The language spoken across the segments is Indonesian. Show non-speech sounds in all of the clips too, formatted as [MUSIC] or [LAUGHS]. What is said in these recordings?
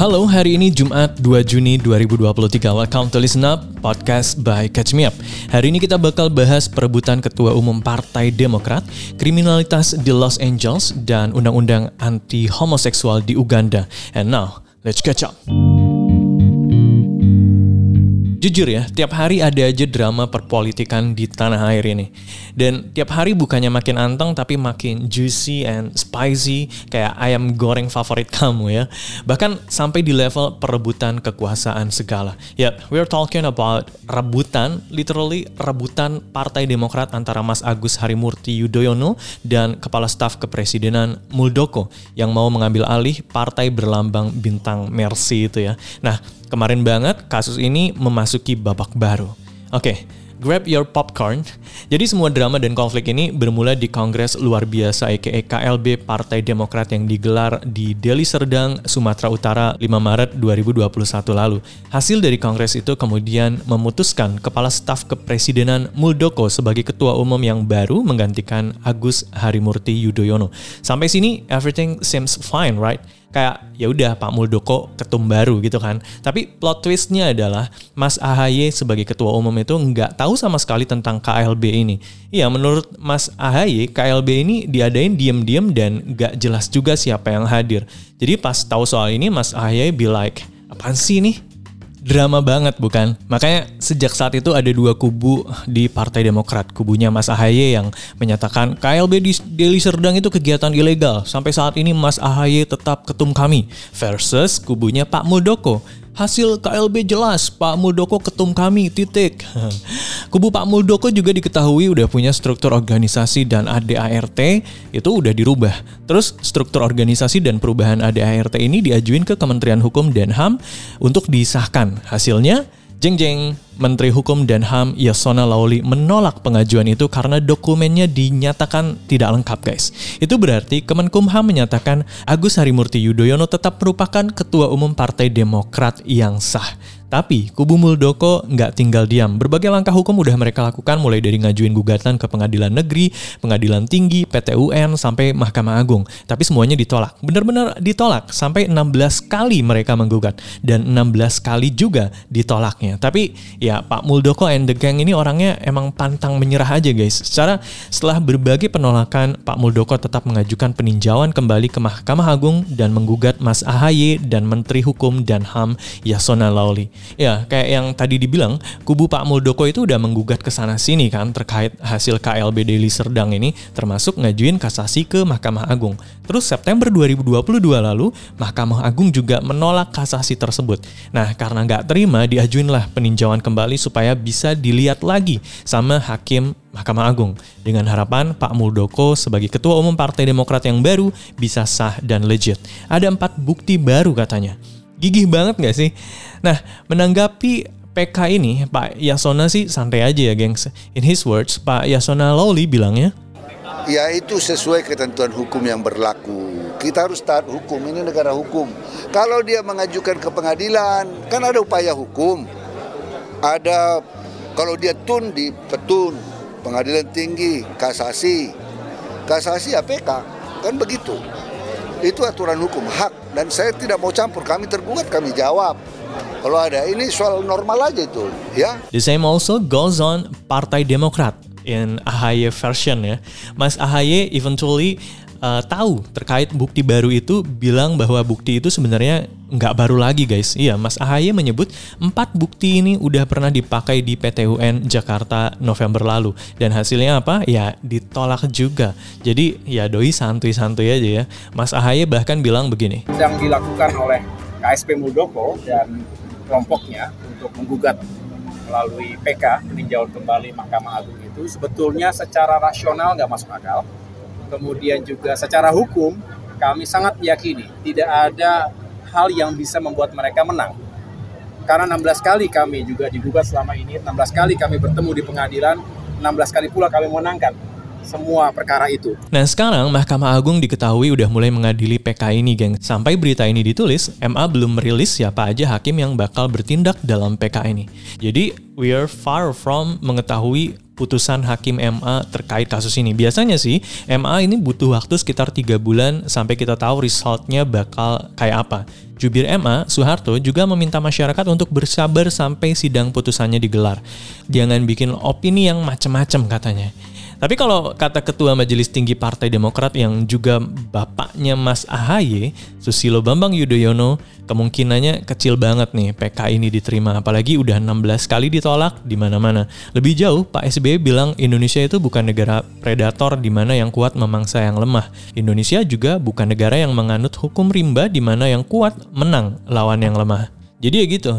Halo, hari ini Jumat 2 Juni 2023. Welcome to Listen Up, podcast by Catch Me Up. Hari ini kita bakal bahas perebutan Ketua Umum Partai Demokrat, kriminalitas di Los Angeles, dan undang-undang anti homoseksual di Uganda. And now, let's catch up. Jujur ya, tiap hari ada aja drama perpolitikan di tanah air ini. Dan tiap hari bukannya makin anteng tapi makin juicy and spicy kayak ayam goreng favorit kamu ya. Bahkan sampai di level perebutan kekuasaan segala. Ya, yeah, we're talking about rebutan, literally rebutan Partai Demokrat antara Mas Agus Harimurti Yudhoyono dan Kepala Staf Kepresidenan Muldoko yang mau mengambil alih partai berlambang bintang Mercy itu ya. Nah, Kemarin banget kasus ini memasuki babak baru. Oke, okay, grab your popcorn. Jadi semua drama dan konflik ini bermula di Kongres luar biasa aka KLB Partai Demokrat yang digelar di Deli Serdang, Sumatera Utara 5 Maret 2021 lalu. Hasil dari kongres itu kemudian memutuskan Kepala Staf Kepresidenan Muldoko sebagai ketua umum yang baru menggantikan Agus Harimurti Yudhoyono. Sampai sini everything seems fine, right? Kayak ya udah Pak Muldoko ketum baru gitu kan. Tapi plot twistnya adalah Mas AHY sebagai ketua umum itu nggak tahu sama sekali tentang KLB ini. Iya menurut Mas AHY KLB ini diadain diem-diem dan nggak jelas juga siapa yang hadir. Jadi pas tahu soal ini Mas AHY be like apaan sih nih? Drama banget bukan? Makanya sejak saat itu ada dua kubu di Partai Demokrat. Kubunya Mas Ahaye yang menyatakan KLB di Deli Serdang itu kegiatan ilegal. Sampai saat ini Mas Ahaye tetap ketum kami. Versus kubunya Pak Muldoko Hasil KLB jelas, Pak Muldoko ketum kami, titik. [LAUGHS] Kubu Pak Muldoko juga diketahui udah punya struktur organisasi dan ADART itu udah dirubah. Terus struktur organisasi dan perubahan ADART ini diajuin ke Kementerian Hukum dan HAM untuk disahkan. Hasilnya Jeng jeng, Menteri Hukum dan HAM Yasona Lauli menolak pengajuan itu karena dokumennya dinyatakan tidak lengkap guys. Itu berarti Kemenkumham menyatakan Agus Harimurti Yudhoyono tetap merupakan Ketua Umum Partai Demokrat yang sah. Tapi kubu Muldoko nggak tinggal diam. Berbagai langkah hukum udah mereka lakukan mulai dari ngajuin gugatan ke pengadilan negeri, pengadilan tinggi, PT UN, sampai Mahkamah Agung. Tapi semuanya ditolak. Benar-benar ditolak. Sampai 16 kali mereka menggugat. Dan 16 kali juga ditolaknya. Tapi ya Pak Muldoko and the gang ini orangnya emang pantang menyerah aja guys. Secara setelah berbagai penolakan, Pak Muldoko tetap mengajukan peninjauan kembali ke Mahkamah Agung dan menggugat Mas AHY dan Menteri Hukum dan HAM Yasona Lawli. Ya, kayak yang tadi dibilang, kubu Pak Muldoko itu udah menggugat ke sana sini kan terkait hasil KLB Deli Serdang ini termasuk ngajuin kasasi ke Mahkamah Agung. Terus September 2022 lalu, Mahkamah Agung juga menolak kasasi tersebut. Nah, karena nggak terima, diajuinlah peninjauan kembali supaya bisa dilihat lagi sama Hakim Mahkamah Agung dengan harapan Pak Muldoko sebagai Ketua Umum Partai Demokrat yang baru bisa sah dan legit. Ada empat bukti baru katanya. Gigih banget gak sih? Nah, menanggapi PK ini, Pak Yasona sih santai aja ya, gengs. In his words, Pak Yasona Lawli bilangnya, Ya itu sesuai ketentuan hukum yang berlaku. Kita harus taat hukum, ini negara hukum. Kalau dia mengajukan ke pengadilan, kan ada upaya hukum. Ada, kalau dia tun di petun, pengadilan tinggi, kasasi. Kasasi ya PK, kan begitu. Itu aturan hukum, hak. Dan saya tidak mau campur, kami tergugat, kami jawab. Kalau ada ini soal normal aja itu, ya. The same also goes on Partai Demokrat in AHY version ya. Mas AHY eventually uh, tahu terkait bukti baru itu bilang bahwa bukti itu sebenarnya nggak baru lagi guys. Iya, Mas AHY menyebut empat bukti ini udah pernah dipakai di PT UN Jakarta November lalu dan hasilnya apa? Ya ditolak juga. Jadi ya doi santuy-santuy aja ya. Mas AHY bahkan bilang begini. Yang dilakukan oleh KSP Muldoko dan kelompoknya untuk menggugat melalui PK peninjauan kembali Mahkamah Agung itu sebetulnya secara rasional nggak masuk akal. Kemudian juga secara hukum kami sangat meyakini tidak ada hal yang bisa membuat mereka menang. Karena 16 kali kami juga digugat selama ini, 16 kali kami bertemu di pengadilan, 16 kali pula kami menangkan semua perkara itu. Nah sekarang Mahkamah Agung diketahui udah mulai mengadili PK ini geng. Sampai berita ini ditulis, MA belum merilis siapa aja hakim yang bakal bertindak dalam PK ini. Jadi we are far from mengetahui putusan hakim MA terkait kasus ini. Biasanya sih MA ini butuh waktu sekitar tiga bulan sampai kita tahu resultnya bakal kayak apa. Jubir MA, Soeharto, juga meminta masyarakat untuk bersabar sampai sidang putusannya digelar. Jangan bikin opini yang macam-macam katanya. Tapi kalau kata Ketua Majelis Tinggi Partai Demokrat yang juga bapaknya Mas AHY, Susilo Bambang Yudhoyono, kemungkinannya kecil banget nih PK ini diterima. Apalagi udah 16 kali ditolak di mana-mana. Lebih jauh, Pak SBY bilang Indonesia itu bukan negara predator di mana yang kuat memangsa yang lemah. Indonesia juga bukan negara yang menganut hukum rimba di mana yang kuat menang lawan yang lemah. Jadi ya gitu,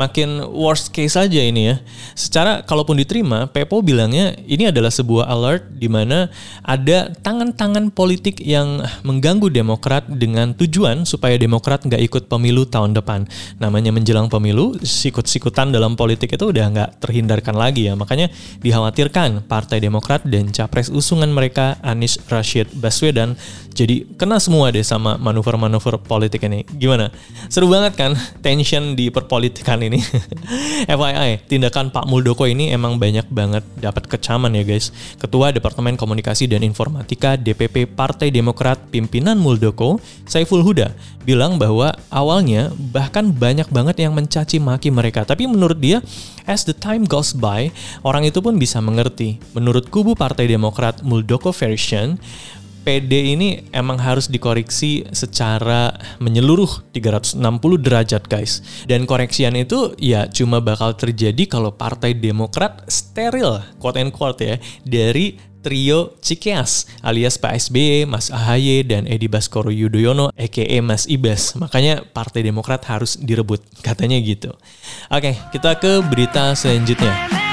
makin worst case aja ini ya. Secara kalaupun diterima, Pepo bilangnya ini adalah sebuah alert di mana ada tangan-tangan politik yang mengganggu Demokrat dengan tujuan supaya Demokrat nggak ikut pemilu tahun depan. Namanya menjelang pemilu, sikut-sikutan dalam politik itu udah nggak terhindarkan lagi ya. Makanya dikhawatirkan Partai Demokrat dan capres usungan mereka Anies Rashid Baswedan jadi kena semua deh sama manuver-manuver politik ini. Gimana? Seru banget kan tension di perpolitikan ini. FYI, [LAUGHS] tindakan Pak Muldoko ini emang banyak banget dapat kecaman ya guys. Ketua Departemen Komunikasi dan Informatika DPP Partai Demokrat pimpinan Muldoko, Saiful Huda, bilang bahwa awalnya bahkan banyak banget yang mencaci maki mereka. Tapi menurut dia, as the time goes by, orang itu pun bisa mengerti. Menurut kubu Partai Demokrat Muldoko version, PD ini emang harus dikoreksi secara menyeluruh 360 derajat guys. Dan koreksian itu ya cuma bakal terjadi kalau Partai Demokrat steril, quote and quote ya, dari trio Cikeas alias Pak SBY, Mas AHY, dan Edi Baskoro Yudhoyono aka Mas Ibas. Makanya Partai Demokrat harus direbut, katanya gitu. Oke, kita ke berita selanjutnya.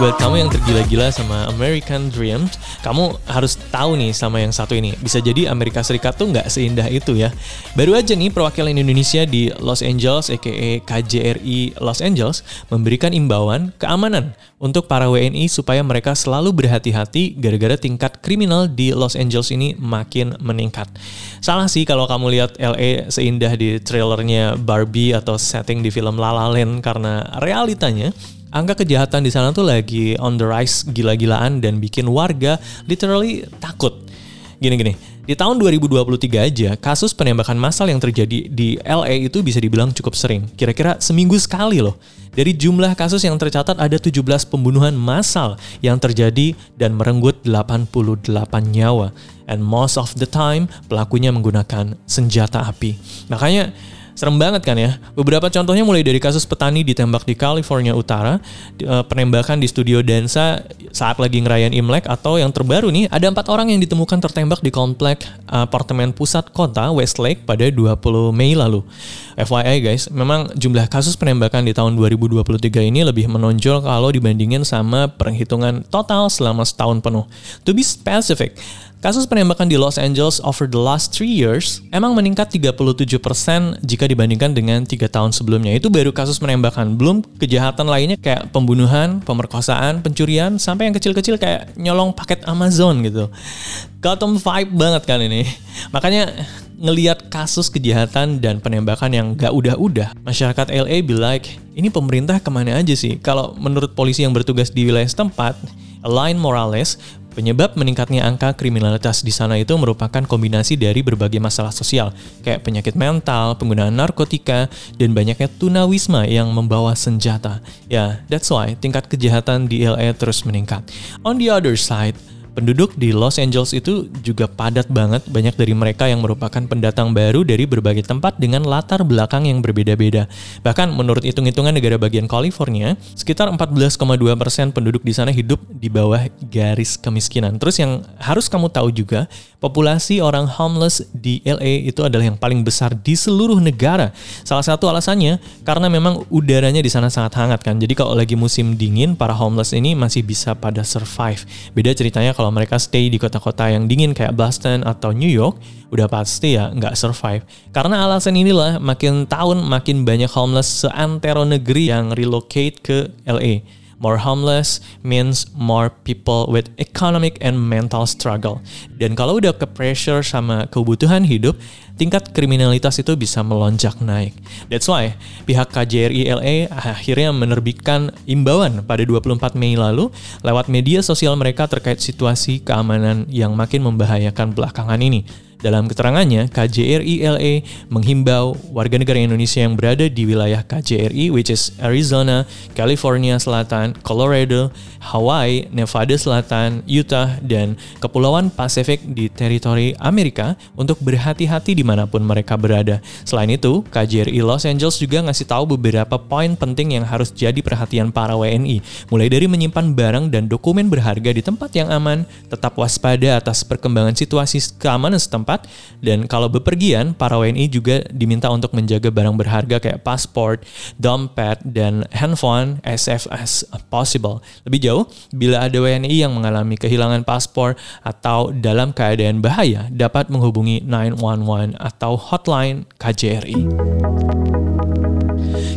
Buat kamu yang tergila-gila sama American Dreams, kamu harus tahu nih sama yang satu ini. Bisa jadi Amerika Serikat tuh nggak seindah itu ya. Baru aja nih perwakilan Indonesia di Los Angeles, aka KJRI Los Angeles, memberikan imbauan keamanan untuk para WNI supaya mereka selalu berhati-hati gara-gara tingkat kriminal di Los Angeles ini makin meningkat. Salah sih kalau kamu lihat LA seindah di trailernya Barbie atau setting di film La La Land karena realitanya angka kejahatan di sana tuh lagi on the rise gila-gilaan dan bikin warga literally takut. Gini-gini, di tahun 2023 aja kasus penembakan massal yang terjadi di LA itu bisa dibilang cukup sering. Kira-kira seminggu sekali loh. Dari jumlah kasus yang tercatat ada 17 pembunuhan massal yang terjadi dan merenggut 88 nyawa. And most of the time pelakunya menggunakan senjata api. Makanya Serem banget kan ya? Beberapa contohnya mulai dari kasus petani ditembak di California Utara, eh, penembakan di studio dansa saat lagi ngerayain Imlek, atau yang terbaru nih, ada empat orang yang ditemukan tertembak di komplek apartemen pusat kota Westlake pada 20 Mei lalu. FYI guys, memang jumlah kasus penembakan di tahun 2023 ini lebih menonjol kalau dibandingin sama perhitungan total selama setahun penuh. To be specific, Kasus penembakan di Los Angeles over the last three years emang meningkat 37% jika dibandingkan dengan tiga tahun sebelumnya. Itu baru kasus penembakan, belum kejahatan lainnya kayak pembunuhan, pemerkosaan, pencurian, sampai yang kecil-kecil kayak nyolong paket Amazon gitu. Gotham vibe banget kan ini. Makanya ngeliat kasus kejahatan dan penembakan yang gak udah-udah, masyarakat LA be like, ini pemerintah ke mana aja sih? Kalau menurut polisi yang bertugas di wilayah setempat, Alain Morales Penyebab meningkatnya angka kriminalitas di sana itu merupakan kombinasi dari berbagai masalah sosial, kayak penyakit mental, penggunaan narkotika, dan banyaknya tunawisma yang membawa senjata. Ya, that's why tingkat kejahatan di LA terus meningkat. On the other side, Penduduk di Los Angeles itu juga padat banget, banyak dari mereka yang merupakan pendatang baru dari berbagai tempat dengan latar belakang yang berbeda-beda. Bahkan menurut hitung-hitungan negara bagian California, sekitar 14,2% persen penduduk di sana hidup di bawah garis kemiskinan. Terus yang harus kamu tahu juga, populasi orang homeless di LA itu adalah yang paling besar di seluruh negara. Salah satu alasannya karena memang udaranya di sana sangat hangat kan. Jadi kalau lagi musim dingin, para homeless ini masih bisa pada survive. Beda ceritanya kalau mereka stay di kota-kota yang dingin kayak Boston atau New York, udah pasti ya nggak survive. Karena alasan inilah makin tahun makin banyak homeless seantero negeri yang relocate ke LA. More homeless means more people with economic and mental struggle. Dan kalau udah ke pressure sama kebutuhan hidup, tingkat kriminalitas itu bisa melonjak naik. That's why pihak KJRI LA akhirnya menerbitkan imbauan pada 24 Mei lalu lewat media sosial mereka terkait situasi keamanan yang makin membahayakan belakangan ini. Dalam keterangannya, KJRI LA menghimbau warga negara Indonesia yang berada di wilayah KJRI, which is Arizona, California Selatan, Colorado, Hawaii, Nevada Selatan, Utah, dan Kepulauan Pasifik di teritori Amerika untuk berhati-hati di mana pun mereka berada. Selain itu, KJRI Los Angeles juga ngasih tahu beberapa poin penting yang harus jadi perhatian para WNI, mulai dari menyimpan barang dan dokumen berharga di tempat yang aman, tetap waspada atas perkembangan situasi keamanan setempat, tempat dan kalau bepergian para WNI juga diminta untuk menjaga barang berharga kayak pasport, dompet dan handphone as safe as possible. Lebih jauh, bila ada WNI yang mengalami kehilangan paspor atau dalam keadaan bahaya dapat menghubungi 911 atau hotline KJRI.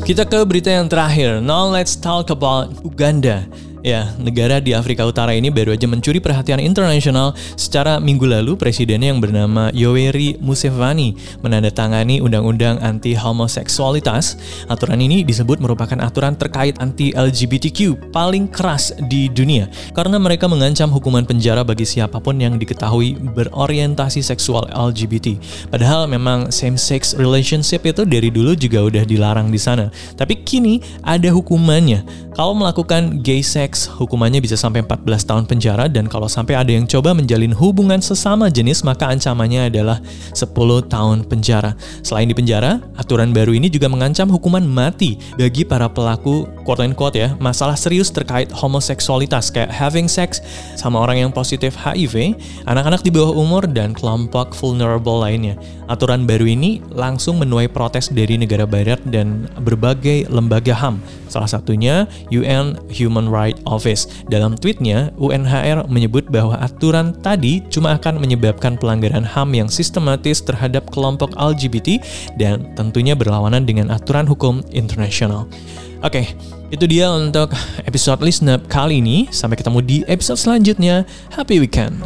Kita ke berita yang terakhir. Now let's talk about Uganda. Ya, negara di Afrika Utara ini baru aja mencuri perhatian internasional secara minggu lalu presidennya yang bernama Yoweri Museveni menandatangani undang-undang anti homoseksualitas. Aturan ini disebut merupakan aturan terkait anti LGBTQ paling keras di dunia karena mereka mengancam hukuman penjara bagi siapa pun yang diketahui berorientasi seksual LGBT. Padahal memang same sex relationship itu dari dulu juga udah dilarang di sana. Tapi kini ada hukumannya. Kalau melakukan gay sex hukumannya bisa sampai 14 tahun penjara dan kalau sampai ada yang coba menjalin hubungan sesama jenis maka ancamannya adalah 10 tahun penjara. Selain di penjara, aturan baru ini juga mengancam hukuman mati bagi para pelaku quote unquote ya, masalah serius terkait homoseksualitas kayak having sex sama orang yang positif HIV, anak-anak di bawah umur dan kelompok vulnerable lainnya. Aturan baru ini langsung menuai protes dari negara barat dan berbagai lembaga HAM. Salah satunya UN Human Rights Office. Dalam tweetnya, UNHR menyebut bahwa aturan tadi cuma akan menyebabkan pelanggaran HAM yang sistematis terhadap kelompok LGBT dan tentunya berlawanan dengan aturan hukum internasional. Oke, okay, itu dia untuk episode Listen Up kali ini. Sampai ketemu di episode selanjutnya. Happy weekend!